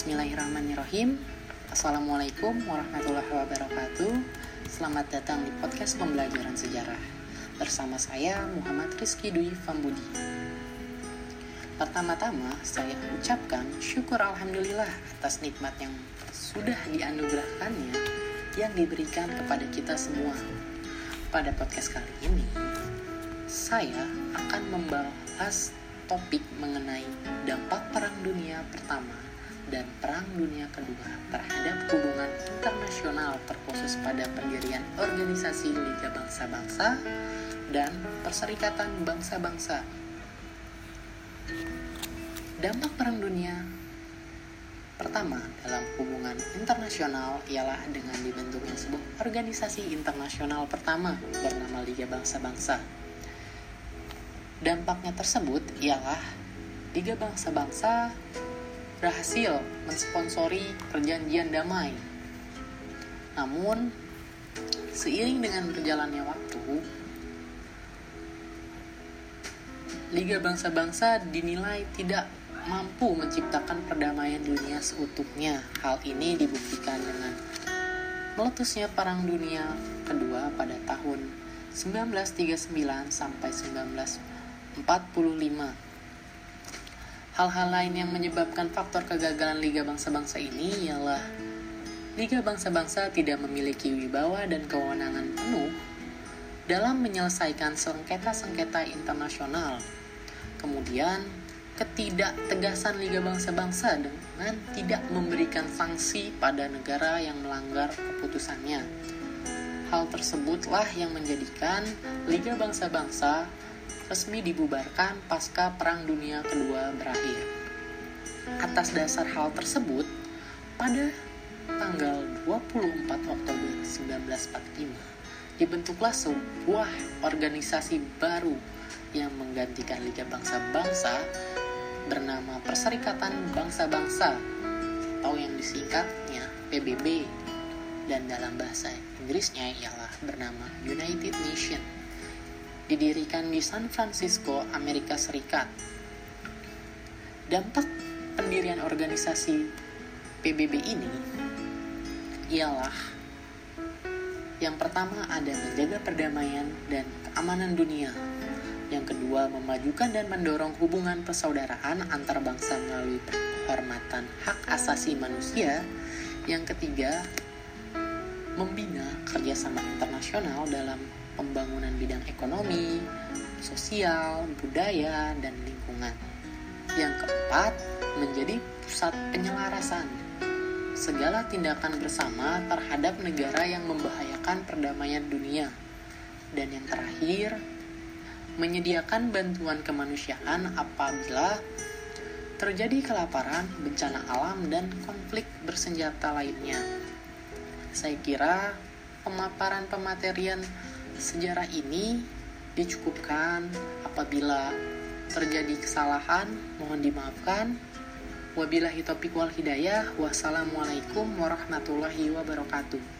Bismillahirrahmanirrahim. Assalamualaikum warahmatullahi wabarakatuh. Selamat datang di podcast pembelajaran sejarah. Bersama saya Muhammad Rizky Dwi Fambudi. Pertama-tama saya ucapkan syukur Alhamdulillah atas nikmat yang sudah dianugerahkannya Yang diberikan kepada kita semua. Pada podcast kali ini Saya akan membahas topik mengenai dampak Perang Dunia Pertama dan Perang Dunia Kedua terhadap hubungan internasional terkhusus pada pendirian organisasi Liga Bangsa-Bangsa dan Perserikatan Bangsa-Bangsa. Dampak Perang Dunia Pertama, dalam hubungan internasional ialah dengan dibentuknya sebuah organisasi internasional pertama bernama Liga Bangsa-Bangsa Dampaknya tersebut ialah Liga Bangsa-Bangsa berhasil mensponsori perjanjian damai. Namun, seiring dengan berjalannya waktu, Liga Bangsa-Bangsa dinilai tidak mampu menciptakan perdamaian dunia seutuhnya. Hal ini dibuktikan dengan meletusnya Perang Dunia Kedua pada tahun 1939 sampai 19 45. Hal-hal lain yang menyebabkan faktor kegagalan Liga Bangsa-Bangsa ini ialah Liga Bangsa-Bangsa tidak memiliki wibawa dan kewenangan penuh dalam menyelesaikan sengketa-sengketa internasional. Kemudian, ketidaktegasan Liga Bangsa-Bangsa dengan tidak memberikan sanksi pada negara yang melanggar keputusannya. Hal tersebutlah yang menjadikan Liga Bangsa-Bangsa resmi dibubarkan pasca Perang Dunia Kedua berakhir. Atas dasar hal tersebut, pada tanggal 24 Oktober 1945, dibentuklah sebuah organisasi baru yang menggantikan Liga Bangsa-Bangsa bernama Perserikatan Bangsa-Bangsa atau yang disingkatnya PBB dan dalam bahasa Inggrisnya ialah bernama United Nations didirikan di San Francisco, Amerika Serikat. Dampak pendirian organisasi PBB ini ialah yang pertama ada menjaga perdamaian dan keamanan dunia. Yang kedua, memajukan dan mendorong hubungan persaudaraan antar bangsa melalui penghormatan hak asasi manusia. Yang ketiga, membina kerjasama internasional dalam pembangunan bidang ekonomi, sosial, budaya, dan lingkungan. Yang keempat, menjadi pusat penyelarasan segala tindakan bersama terhadap negara yang membahayakan perdamaian dunia. Dan yang terakhir, menyediakan bantuan kemanusiaan apabila terjadi kelaparan, bencana alam, dan konflik bersenjata lainnya. Saya kira pemaparan pematerian sejarah ini dicukupkan apabila terjadi kesalahan mohon dimaafkan. Wabillahi taufiq wal hidayah. Wassalamualaikum warahmatullahi wabarakatuh